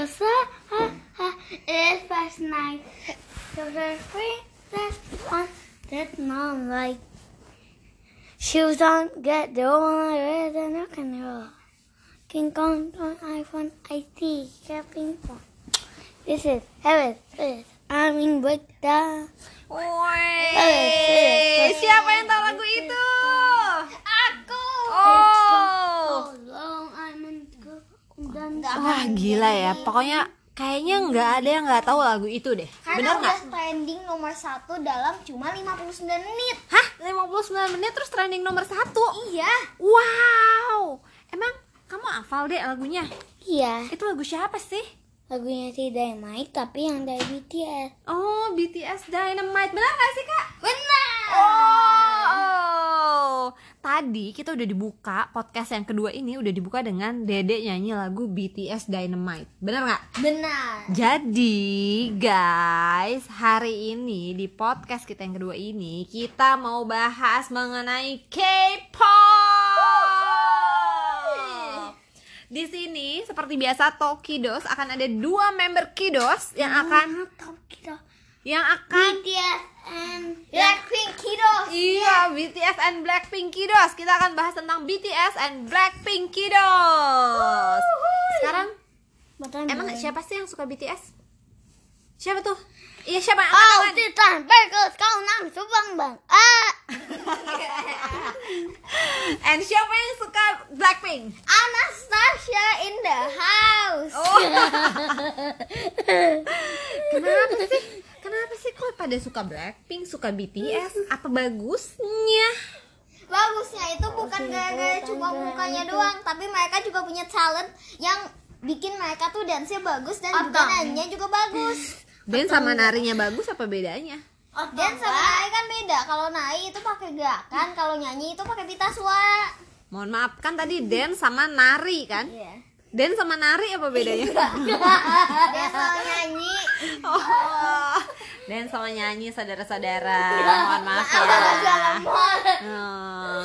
Cause ah, ah, ah, it's past night. So the princess on that moonlight. Shoes on, get the one red and rock and roll. King Kong on iPhone IT, shopping phone. This is heaven, this I'm in breakdown. Woi, siapa yang tahu lagu itu? Aku. Oh, long I'm in go dan wah gila ya. Pokoknya kayaknya nggak ada yang nggak tahu lagu itu deh. Karena Bener udah nggak? trending nomor satu dalam cuma 59 menit. Hah? 59 menit terus trending nomor satu? Iya. Wow. Emang kamu hafal deh lagunya? Iya, Itu lagu siapa sih? lagunya si Dynamite tapi yang dari BTS. Oh, BTS Dynamite. Benar nggak sih kak? Benar. Oh, tadi kita udah dibuka podcast yang kedua ini udah dibuka dengan Dede nyanyi lagu BTS Dynamite. Bener nggak? Benar. Jadi guys, hari ini di podcast kita yang kedua ini kita mau bahas mengenai K-pop. Di sini seperti biasa Tokidos akan ada dua member Kidos yang akan yang akan BTS and Blackpink Kiddos. Iya, BTS and Blackpink Kiddos. Kita akan bahas tentang BTS and Blackpink Kiddos. Sekarang Betul, emang siapa sih yang suka BTS? Siapa tuh? Iya siapa? Angkat Oh, tangan. Titan Bagus kau nang subang bang. Ah, And siapa yang suka Blackpink? Anastasia in the house. Oh. Kenapa sih? Kenapa sih kok pada suka Blackpink, suka BTS? Apa bagusnya? Bagusnya itu bukan gara-gara cuma mukanya doang, tapi mereka juga punya talent yang bikin mereka tuh dance-nya bagus dan juga nyanyinya juga bagus. Dan sama narinya bagus apa bedanya? Dan sama nari kan beda. Kalau nari itu pakai gerakan, kalau nyanyi itu pakai pita suara. Mohon maaf kan tadi dance sama nari kan? Iya. Dance sama nari apa bedanya? Dan kalau nyanyi Oh, dan sama nyanyi saudara-saudara. Mohon maaf ya. Oh.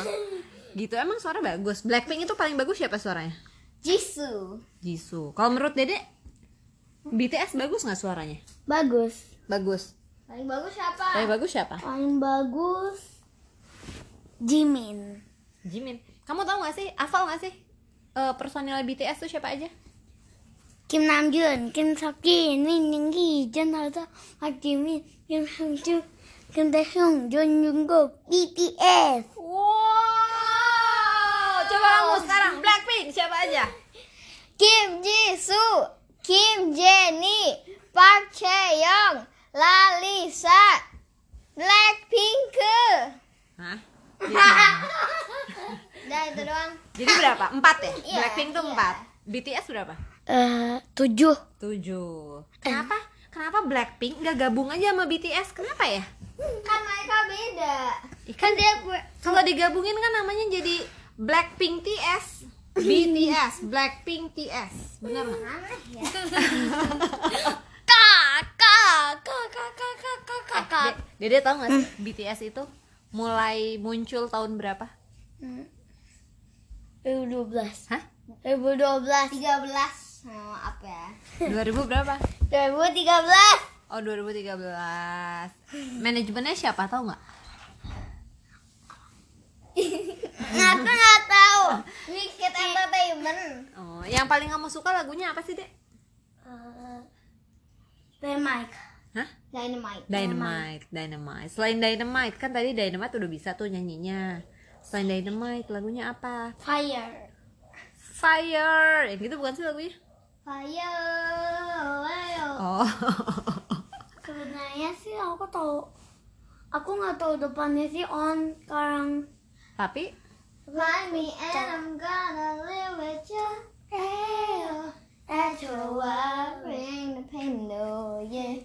Gitu emang suara bagus. Blackpink itu paling bagus siapa suaranya? Jisoo. Jisoo. Kalau menurut Dede BTS bagus nggak suaranya? bagus. Bagus. Paling bagus siapa? Paling bagus siapa? Paling bagus Jimin. Jimin. Kamu tahu nggak sih? Hafal nggak sih? Eh, personil BTS tuh siapa aja? Kim Namjoon, Kim Seokjin, Min Yoongi, Jun Hoseok, Park Jimin, Kim Hyunju, Kim Taehyung, Jun Jungkook, BTS. Wow. Coba kamu sekarang Blackpink siapa aja? Kim Jisoo, Kim Jennie, Park Chaeyoung, Lalisa, Blackpink. Hah? Udah itu doang. Jadi berapa? Empat ya? Iya, Blackpink tuh iya. empat. BTS berapa? Eh, tujuh. Tujuh. Kenapa? Kenapa Blackpink nggak gabung aja sama BTS? Kenapa ya? Kan mereka beda. Kan dia kalau digabungin kan namanya jadi Blackpink TS. BTS, Blackpink TS. Benar nggak? Aneh ya. Kakak, kakak, kakak, kakak, kakak. De- Dede tahu nggak sih BTS itu mulai muncul tahun berapa? 2012. Hah? 2012. 13. Apa ya? 2000 berapa? 2013. Oh 2013 Manajemennya siapa tahu nggak? Aku nggak tahu. Wicked Entertainment. Oh, yang paling kamu suka lagunya apa sih dek? Eh, Dynamite. Hah? Dynamite. Dynamite, Dynamite. Selain Dynamite kan tadi Dynamite udah bisa tuh nyanyinya. Selain Dynamite lagunya apa? Fire. Fire. Yang gitu bukan sih lagunya? Fire. Fire. Oh. Sebenarnya sih aku tahu. Aku nggak tahu depannya sih on sekarang. Tapi Find me and I'm gonna live with you. Hey, at your worrying the pain, no, yeah.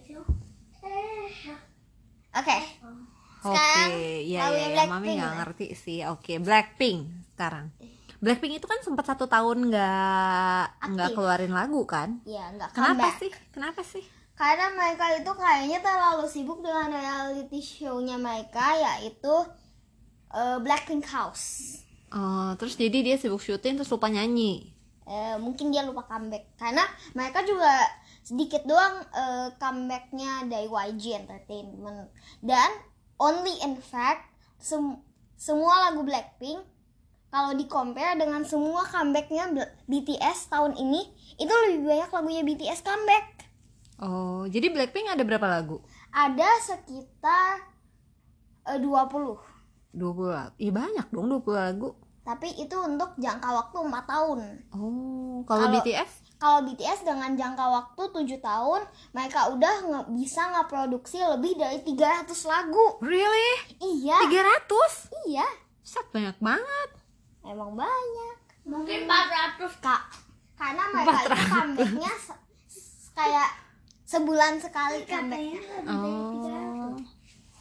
Oke, Oke, Sekarang iya lagu iya, ya, Blackpink mami nggak ngerti sih. Oke, Blackpink sekarang. Blackpink itu kan sempat satu tahun nggak nggak keluarin lagu kan? ya nggak Kenapa sih? Kenapa sih? Karena mereka itu kayaknya terlalu sibuk dengan reality show-nya mereka yaitu eh, Blackpink House. Oh, terus jadi dia sibuk syuting terus lupa nyanyi. eh, mungkin dia lupa comeback karena mereka juga sedikit doang eh, comebacknya dari YG Entertainment dan only in fact sem- semua lagu Blackpink kalau di compare dengan semua comebacknya BTS tahun ini itu lebih banyak lagunya BTS comeback Oh, jadi Blackpink ada berapa lagu? ada sekitar eh, 20 20 lagu. Iya banyak dong 20 lagu. tapi itu untuk jangka waktu 4 tahun Oh, kalau Kalau- BTS? kalau BTS dengan jangka waktu 7 tahun mereka udah nge- bisa ngeproduksi lebih dari 300 lagu Really? iya 300? iya Set banyak banget. Emang banyak Mungkin 400 kak. karena mereka itu comebacknya se- se- kayak sebulan sekali comebacknya Oh.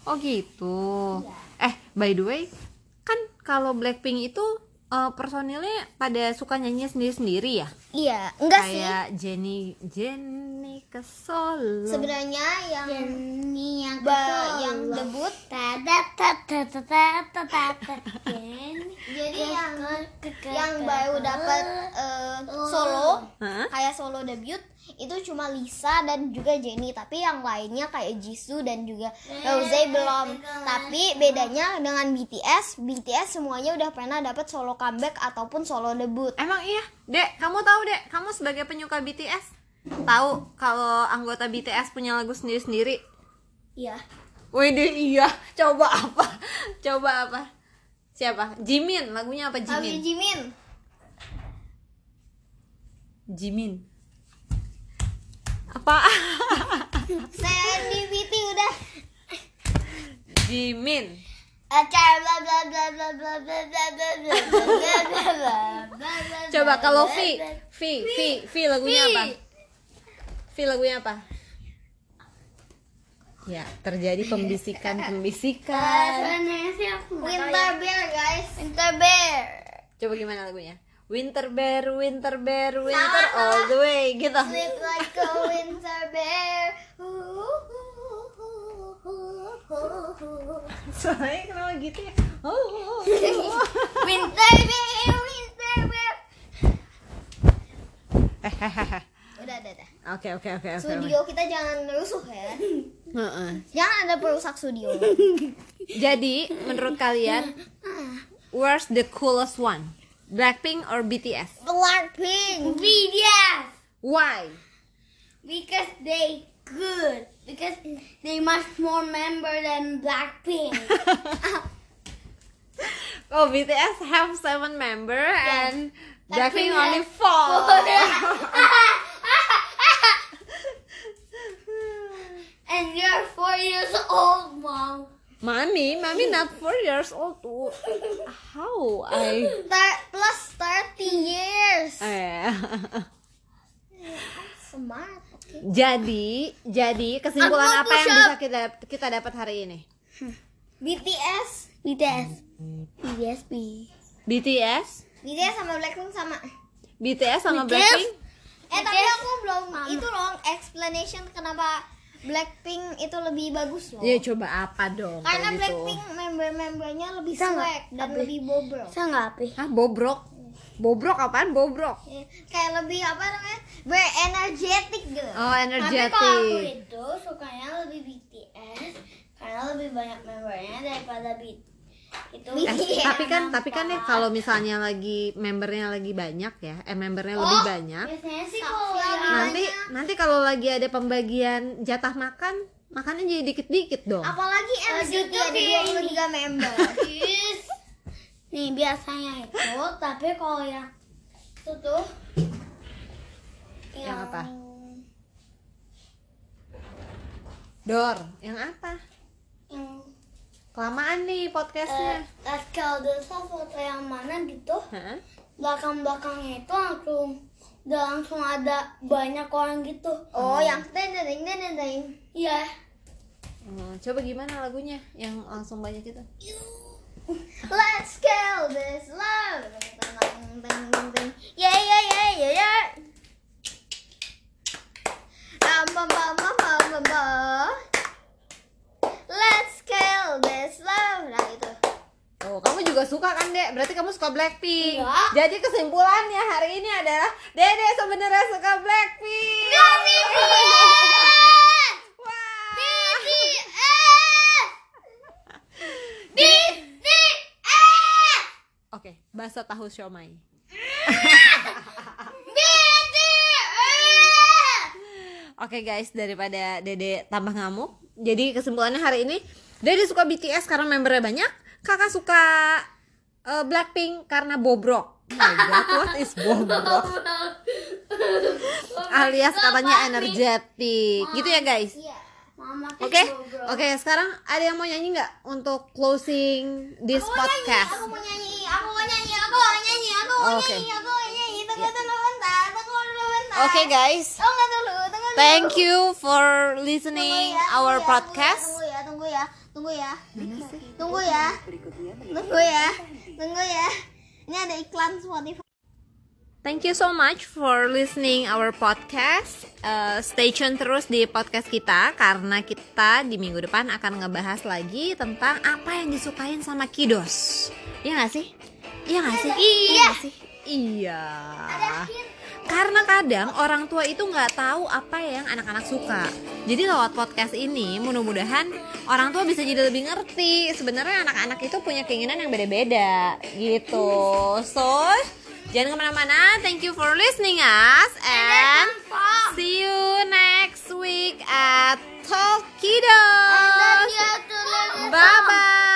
Oh gitu. Eh, by the way, kan kalau Blackpink itu eh, personilnya pada suka nyanyi sendiri-sendiri ya? iya enggak sih Kayak Jenny Jenny ke Solo. sebenarnya yang Jenny yang ba- yang debut. Jadi yang yang baru dapat eh, solo Hah? kayak solo debut itu cuma Lisa dan juga Jennie tapi yang lainnya kayak Jisoo dan juga Rose belum. tapi bedanya dengan BTS BTS semuanya udah pernah dapat solo comeback ataupun solo debut. Emang iya, Dek, kamu tahu Dek, kamu sebagai penyuka BTS tahu kalau anggota BTS punya lagu sendiri-sendiri? Iya. Wih iya. Coba apa? Coba apa? Siapa? Jimin. Lagunya apa Jimin? Lagunya Jimin. Jimin. Apa? ChatGPT udah. Jimin. Coba kalau V, V, V, V lagunya apa? V lagunya apa? Ya, terjadi pembisikan-pembisikan. Winter Bear guys Winter Bear Coba gimana lagunya? Winter bear, winter bear, winter all the way gitu. Sleep like a winter bear Soalnya kenapa gitu ya? Oh, oh, oh. Winter bear Winter bear Hehehe. Udah udah udah Oke oke oke oke. Studio kita jangan rusuh ya Heeh. Jangan ada perusak studio Jadi menurut kalian, where's the coolest one? Blackpink or BTS? Blackpink BTS Why? because they good because they much more member than Blackpink. Oh, BTS have seven member and Blackpink Blackpink only four. and you're four years old, mom. Mami, mami not four years old too. How I? Thir- Plus 30 years Eh. Smart oke. jadi, jadi kesimpulan apa yang bisa kita kita dapat hari ini? BTS BTS. BTS. BTS, BTS sama Blackpink sama BTS sama BTS? Blackpink. Eh tapi aku belum itu loh explanation kenapa Blackpink itu lebih bagus loh. Ya coba apa dong? Karena gitu? Blackpink member-membernya lebih Bisa swag dan Apa? lebih bobrok. Bisa nggak api? Hah, bobrok? Bobrok apaan? Bobrok. Eh, Kayak lebih apa namanya? Berenergetik gitu. Oh, Tapi kalau aku itu sukanya lebih BTS karena lebih banyak membernya daripada BTS. Itu Eh, tapi kan tapi kan nih kalau misalnya lagi membernya lagi banyak ya, eh membernya lebih banyak. biasanya sih kalau yang yang Nanti nanti kalau lagi ada pembagian jatah makan, makannya jadi dikit-dikit dong. apalagi NCT gitu ada kayak 23 member. Nih biasanya itu, tapi kalau yang itu tuh Yang apa? Dor, yang apa? Yang kelamaan nih podcastnya. Uh, kalau desa foto yang mana gitu. Huh? belakang belakangnya itu langsung udah langsung ada banyak orang gitu. Oh iya. hmm. yang tendering tendering iya. Coba gimana lagunya yang langsung banyak itu? Let's kill this love. Yeah yeah yeah yeah yeah. Um, bum, bum, bum, bum, bum. Juga suka kan dek berarti kamu suka Blackpink Iya. jadi kesimpulannya hari ini adalah dede sebenarnya suka Blackpink Gak BTS! Wah. BTS! BTS! oke bakso tahu siomay BTS! Oke guys, daripada Dede tambah ngamuk, jadi kesimpulannya hari ini Dede suka BTS karena membernya banyak, kakak suka eh, Blackpink karena bobrok. Oh my god, what is bobrok? Alias katanya energetik, gitu ya guys. Iya. Oke, oke. Sekarang ada yang mau nyanyi nggak untuk closing this Aku mau nyanyi, podcast? aku mau nyanyi, aku mau nyanyi, aku mau nyanyi, aku mau Oke. nyanyi, aku mau nyanyi. Tunggu dulu bentar, tunggu dulu bentar. Oke guys, Tunggu dulu, tunggu dulu. thank you for Tunggu listening ya, our tunggu ya, podcast. Tunggu ya, tunggu ya, tunggu ya. Tunggu ya. Tunggu ya. Tunggu ya. Ini ada iklan Spotify. Thank you so much for listening our podcast. Uh, stay tune terus di podcast kita karena kita di minggu depan akan ngebahas lagi tentang apa yang disukain sama kiddos. Iya gak sih? Iya gak sih? Iya. gak sih? Iya karena kadang orang tua itu nggak tahu apa yang anak-anak suka. Jadi lewat podcast ini mudah-mudahan orang tua bisa jadi lebih ngerti sebenarnya anak-anak itu punya keinginan yang beda-beda gitu. So jangan ke mana-mana. Thank you for listening us and see you next week at Talkido. Bye bye.